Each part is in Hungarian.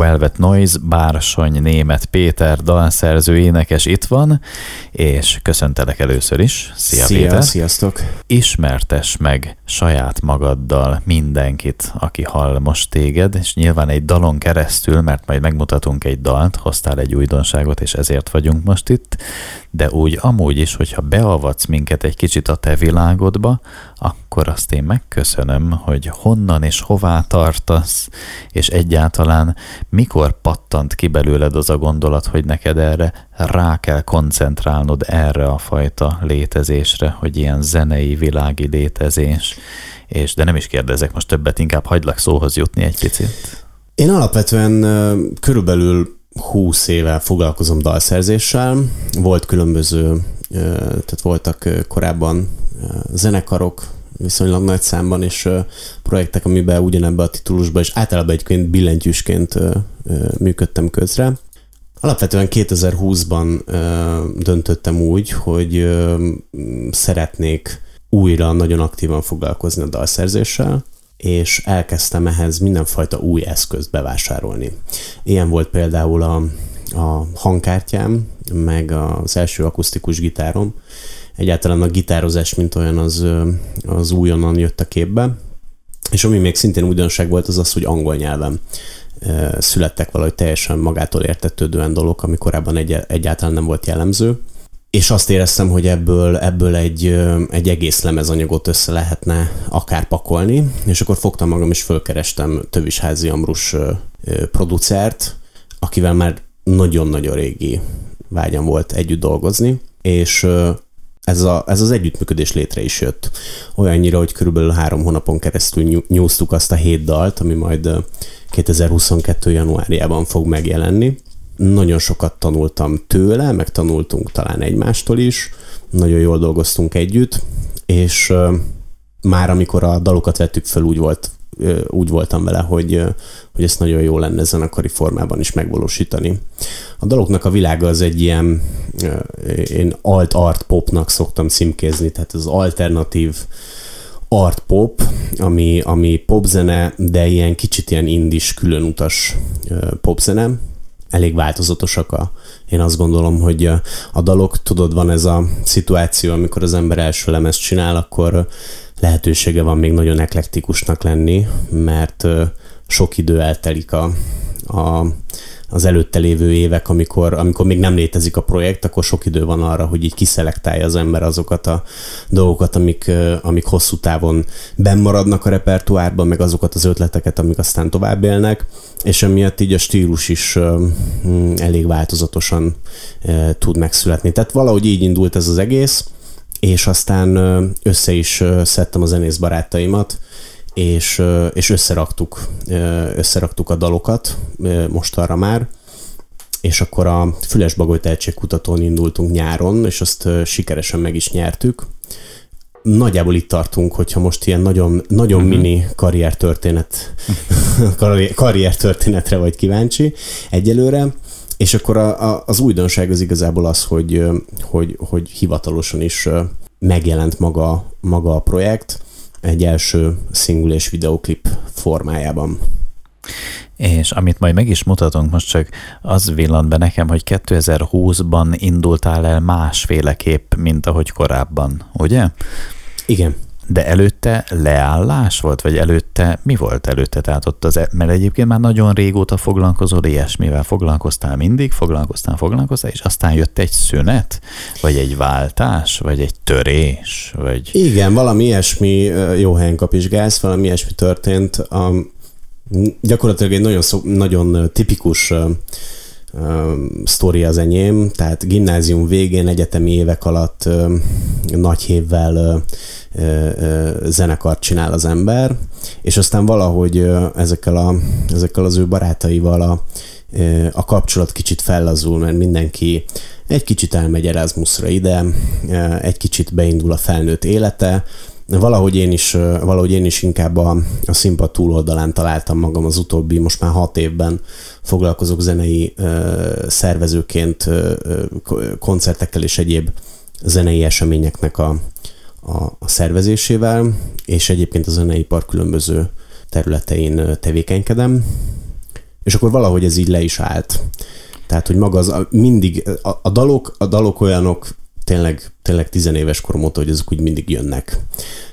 Velvet Noise, Bársony Német Péter, dalszerző, énekes itt van, és köszöntelek először is. Szia, Szia Péter! Sziasztok! Ismertes meg saját magaddal mindenkit, aki hall most téged, és nyilván egy dalon keresztül, mert majd megmutatunk egy dalt, hoztál egy újdonságot, és ezért vagyunk most itt, de úgy amúgy is, hogyha beavatsz minket egy kicsit a te világodba, akkor azt én megköszönöm, hogy honnan és hová tartasz, és egyáltalán mikor pattant ki belőled az a gondolat, hogy neked erre rá kell koncentrálnod erre a fajta létezésre, hogy ilyen zenei, világi létezés, és de nem is kérdezek most többet, inkább hagylak szóhoz jutni egy picit. Én alapvetően körülbelül 20 éve foglalkozom dalszerzéssel. Volt különböző, tehát voltak korábban zenekarok, viszonylag nagy számban, és projektek, amiben ugyanebben a titulusban, és általában egyébként billentyűsként működtem közre. Alapvetően 2020-ban döntöttem úgy, hogy szeretnék újra nagyon aktívan foglalkozni a dalszerzéssel, és elkezdtem ehhez mindenfajta új eszközt bevásárolni. Ilyen volt például a, a hangkártyám, meg az első akusztikus gitárom. Egyáltalán a gitározás, mint olyan, az, az újonnan jött a képbe. És ami még szintén újdonság volt, az az, hogy angol nyelven születtek valahogy teljesen magától értetődően dolgok, ami korábban egy, egyáltalán nem volt jellemző és azt éreztem, hogy ebből, ebből egy, egy egész lemezanyagot össze lehetne akár pakolni, és akkor fogtam magam és fölkerestem Tövisházi Amrus producert, akivel már nagyon-nagyon régi vágyam volt együtt dolgozni, és ez, a, ez az együttműködés létre is jött. Olyannyira, hogy körülbelül három hónapon keresztül nyúztuk azt a hét dalt, ami majd 2022. januárjában fog megjelenni, nagyon sokat tanultam tőle, meg tanultunk talán egymástól is, nagyon jól dolgoztunk együtt, és már amikor a dalokat vettük fel, úgy volt úgy voltam vele, hogy, hogy ezt nagyon jó lenne zenekari formában is megvalósítani. A daloknak a világa az egy ilyen, én alt-art popnak szoktam címkézni, tehát az alternatív art pop, ami, ami popzene, de ilyen kicsit ilyen indis, különutas popzene, elég változatosak a, én azt gondolom, hogy a dalok, tudod, van ez a szituáció, amikor az ember első lemezt csinál, akkor lehetősége van még nagyon eklektikusnak lenni, mert sok idő eltelik a, a, az előtte lévő évek, amikor, amikor még nem létezik a projekt, akkor sok idő van arra, hogy így kiszelektálja az ember azokat a dolgokat, amik, amik hosszú távon bennmaradnak a repertoárban, meg azokat az ötleteket, amik aztán tovább élnek, és emiatt így a stílus is mm, elég változatosan tud megszületni. Tehát valahogy így indult ez az egész, és aztán össze is szedtem a zenész barátaimat, és, és összeraktuk, összeraktuk a dalokat most arra már, és akkor a Füles Bagoly Tehetségkutatón indultunk nyáron, és azt sikeresen meg is nyertük. Nagyjából itt tartunk, hogyha most ilyen nagyon, nagyon uh-huh. mini karriertörténet, karriertörténetre vagy kíváncsi egyelőre, és akkor a, a, az újdonság az igazából az, hogy, hogy, hogy hivatalosan is megjelent maga, maga a projekt, egy első single és videoklip formájában. És amit majd meg is mutatunk, most csak az villant be nekem, hogy 2020-ban indultál el másféleképp, mint ahogy korábban, ugye? Igen. De előtte leállás volt, vagy előtte mi volt előtte? Tehát ott az, e- mert egyébként már nagyon régóta foglalkozol ilyesmivel, foglalkoztál mindig, foglalkoztál, foglalkoztál, és aztán jött egy szünet, vagy egy váltás, vagy egy törés, vagy... Igen, valami ilyesmi, jó helyen kapizsgálsz, valami ilyesmi történt. A, gyakorlatilag egy nagyon, nagyon tipikus sztori az enyém, tehát gimnázium végén, egyetemi évek alatt nagy hévvel zenekart csinál az ember, és aztán valahogy ezekkel, a, ezekkel az ő barátaival a, a kapcsolat kicsit fellazul, mert mindenki egy kicsit elmegy Erasmusra ide, egy kicsit beindul a felnőtt élete, valahogy én is, valahogy én is inkább a, a színpad túloldalán találtam magam az utóbbi, most már hat évben foglalkozok zenei szervezőként koncertekkel és egyéb zenei eseményeknek a, a, a szervezésével, és egyébként a zeneipar különböző területein tevékenykedem, És akkor valahogy ez így le is állt. Tehát, hogy maga az, mindig, a, a, dalok, a dalok olyanok tényleg, tényleg tizenéves korom óta, hogy azok úgy mindig jönnek.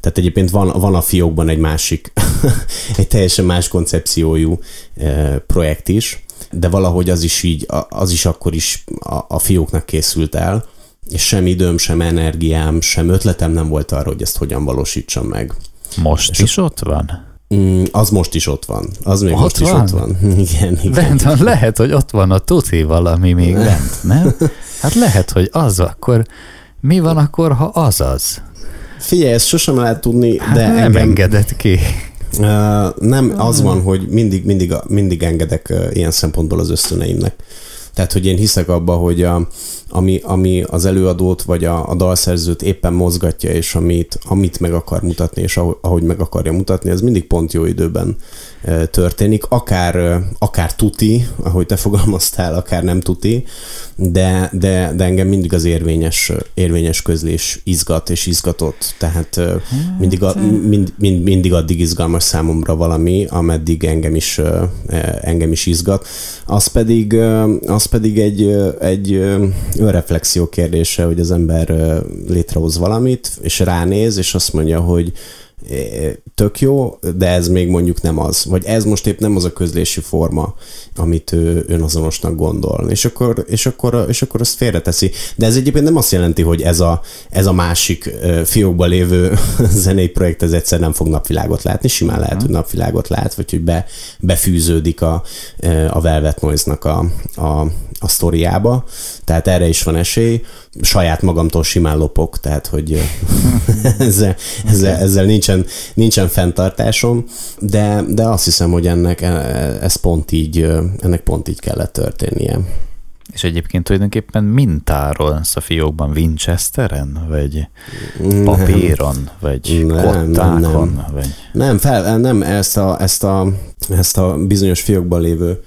Tehát egyébként van, van a fiókban egy másik, egy teljesen más koncepciójú e, projekt is, de valahogy az is így, az is akkor is a, a fióknak készült el, és sem időm, sem energiám, sem ötletem nem volt arra, hogy ezt hogyan valósítsam meg. Most és is ott van? Mm, az most is ott van. Az még ott most van? is ott van. Igen, igen. Bent van, lehet, hogy ott van a tuti valami még bent, nem? Hát lehet, hogy az akkor, mi van akkor, ha az az? Figyelj, ezt sosem lehet tudni, hát de nem engem... engedett ki. Uh, nem, az van, hogy mindig, mindig, mindig engedek uh, ilyen szempontból az ösztöneimnek. Tehát, hogy én hiszek abba, hogy a, ami, ami az előadót vagy a, a dalszerzőt éppen mozgatja, és amit, amit meg akar mutatni, és ahogy, meg akarja mutatni, ez mindig pont jó időben történik, akár, akár tuti, ahogy te fogalmaztál, akár nem tuti, de, de, de engem mindig az érvényes, érvényes közlés izgat és izgatott, tehát mindig, a, mind, mind, mindig addig izgalmas számomra valami, ameddig engem is, engem is izgat. Az pedig, az pedig egy, egy önreflexió kérdése, hogy az ember létrehoz valamit, és ránéz, és azt mondja, hogy tök jó, de ez még mondjuk nem az. Vagy ez most épp nem az a közlési forma, amit ő önazonosnak gondol. És akkor, és akkor, és akkor azt félreteszi. De ez egyébként nem azt jelenti, hogy ez a, ez a másik fiókban lévő zenei projekt ez egyszer nem fog napvilágot látni. Simán lehet, hogy napvilágot lát, vagy hogy be, befűződik a, a Velvet Noise-nak a, a, a sztoriába, tehát erre is van esély. Saját magamtól simán lopok, tehát hogy ezzel, ezzel, ezzel nincsen, nincsen fenntartásom, de, de azt hiszem, hogy ennek e, ez pont így, ennek pont így kellett történnie. És egyébként tulajdonképpen mintáról a fiókban Winchesteren, vagy papíron, vagy nem, kottákon? Nem, nem. Vagy... nem, fel, nem ezt, a, ezt, a, ezt a bizonyos fiókban lévő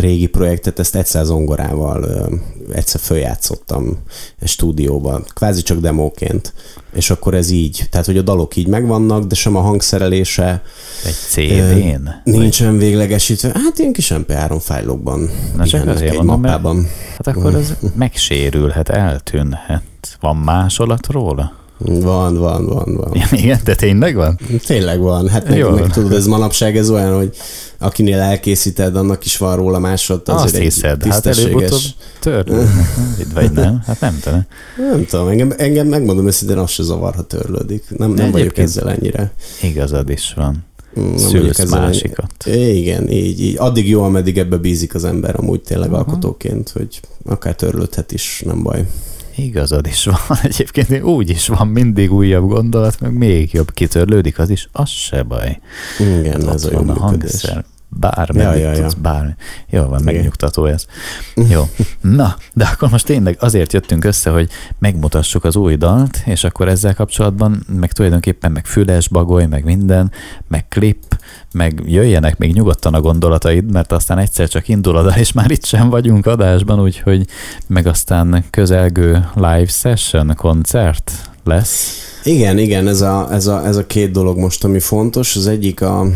régi projektet, ezt egyszer zongorával egyszer följátszottam egy stúdióban, kvázi csak demóként, és akkor ez így, tehát hogy a dalok így megvannak, de sem a hangszerelése egy CD-n? Nincsen vagy? véglegesítve, hát ilyen kis MP3 fájlokban, Na csak azért egy mondom, mappában. Hát akkor ez megsérülhet, eltűnhet. Van másolat róla? Van, van, van, van. Ja, igen, de tényleg van? Tényleg van. Hát meg, meg tudod, ez manapság ez olyan, hogy akinél elkészíted, annak is van róla másod. Azt egy hiszed, hát előbb-utóbb törlődnek, vagy nem? Hát nem tudom. Nem tudom, engem, engem megmondom őszintén, az se zavar, ha törlődik. Nem, nem vagyok ezzel ennyire. Igazad is van. Nem Szülsz másikat. Ennyi. Igen, így, így. Addig jó, ameddig ebbe bízik az ember amúgy tényleg uh-huh. alkotóként, hogy akár törlődhet is, nem baj. Igazad is van. Egyébként úgy is van mindig újabb gondolat, meg még jobb kitörlődik, az is, az se baj. Igen, Ott ez a jó a hangszer bármi, ja, ja, ja. bármi. Jó van, megnyugtató ez. Jó. Na, de akkor most tényleg azért jöttünk össze, hogy megmutassuk az új dalt, és akkor ezzel kapcsolatban meg tulajdonképpen meg füles, bagoly, meg minden, meg klip, meg jöjjenek még nyugodtan a gondolataid, mert aztán egyszer csak indul a és már itt sem vagyunk adásban, úgyhogy meg aztán közelgő live session, koncert lesz. Igen, igen, ez a, ez, a, ez a két dolog most, ami fontos. Az egyik, a,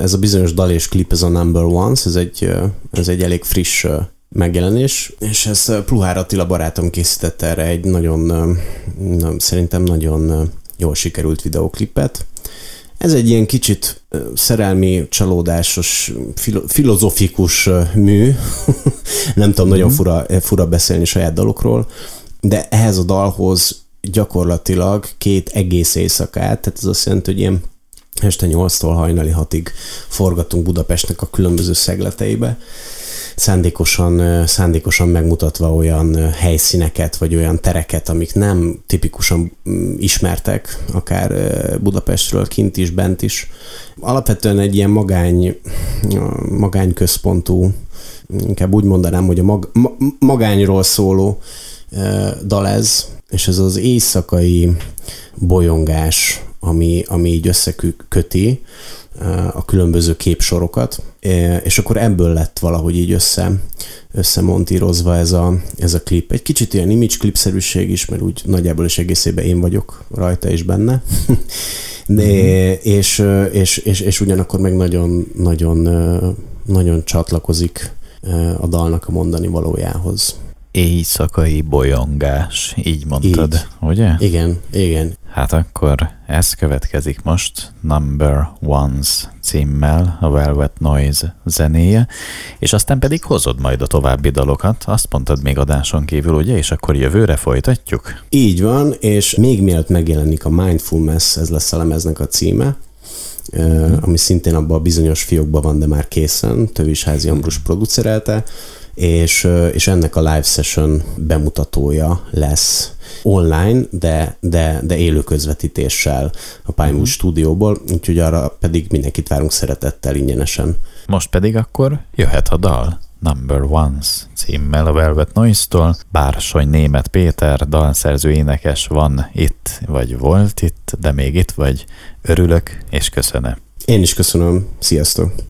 ez a bizonyos dal és klip, ez a Number Ones, ez egy, ez egy elég friss megjelenés, és ez Pluhár Attila barátom készítette erre egy nagyon, szerintem nagyon jól sikerült videoklipet. Ez egy ilyen kicsit szerelmi, csalódásos, filo- filozofikus mű. Nem tudom, nagyon mhm. fura, fura beszélni saját dalokról, de ehhez a dalhoz gyakorlatilag két egész éjszakát, tehát ez azt jelenti, hogy ilyen este 8-tól hajnali 6-ig forgatunk Budapestnek a különböző szegleteibe, szándékosan, szándékosan megmutatva olyan helyszíneket, vagy olyan tereket, amik nem tipikusan mm, ismertek, akár Budapestről, kint is, bent is. Alapvetően egy ilyen magány, magányközpontú, inkább úgy mondanám, hogy a mag, magányról szóló dal ez, és ez az éjszakai bolyongás, ami, ami így összeköti a különböző képsorokat, és akkor ebből lett valahogy így össze, összemontírozva ez a, ez a klip. Egy kicsit ilyen image klipszerűség is, mert úgy nagyjából is egészében én vagyok rajta és benne. De, mm-hmm. és, és, és, és, ugyanakkor meg nagyon, nagyon nagyon csatlakozik a dalnak a mondani valójához. Éjszakai bolyongás, így mondtad, így. ugye? Igen, igen. Hát akkor ez következik most, Number Ones címmel, a Velvet Noise zenéje, és aztán pedig hozod majd a további dalokat, azt mondtad még adáson kívül, ugye, és akkor jövőre folytatjuk? Így van, és még mielőtt megjelenik a Mindfulness, ez lesz a lemeznek a címe, hmm. ami szintén abban a bizonyos fiókban van, de már készen, Tövisházi Ambrus producerelte, és, és ennek a live session bemutatója lesz online, de, de, de élő közvetítéssel a Pinewood uh-huh. stúdióból, úgyhogy arra pedig mindenkit várunk szeretettel ingyenesen. Most pedig akkor jöhet a dal. Number Ones címmel a Velvet Noise-tól. Bársony Német Péter, dalszerző énekes van itt, vagy volt itt, de még itt vagy. Örülök és köszönöm. Én is köszönöm. Sziasztok!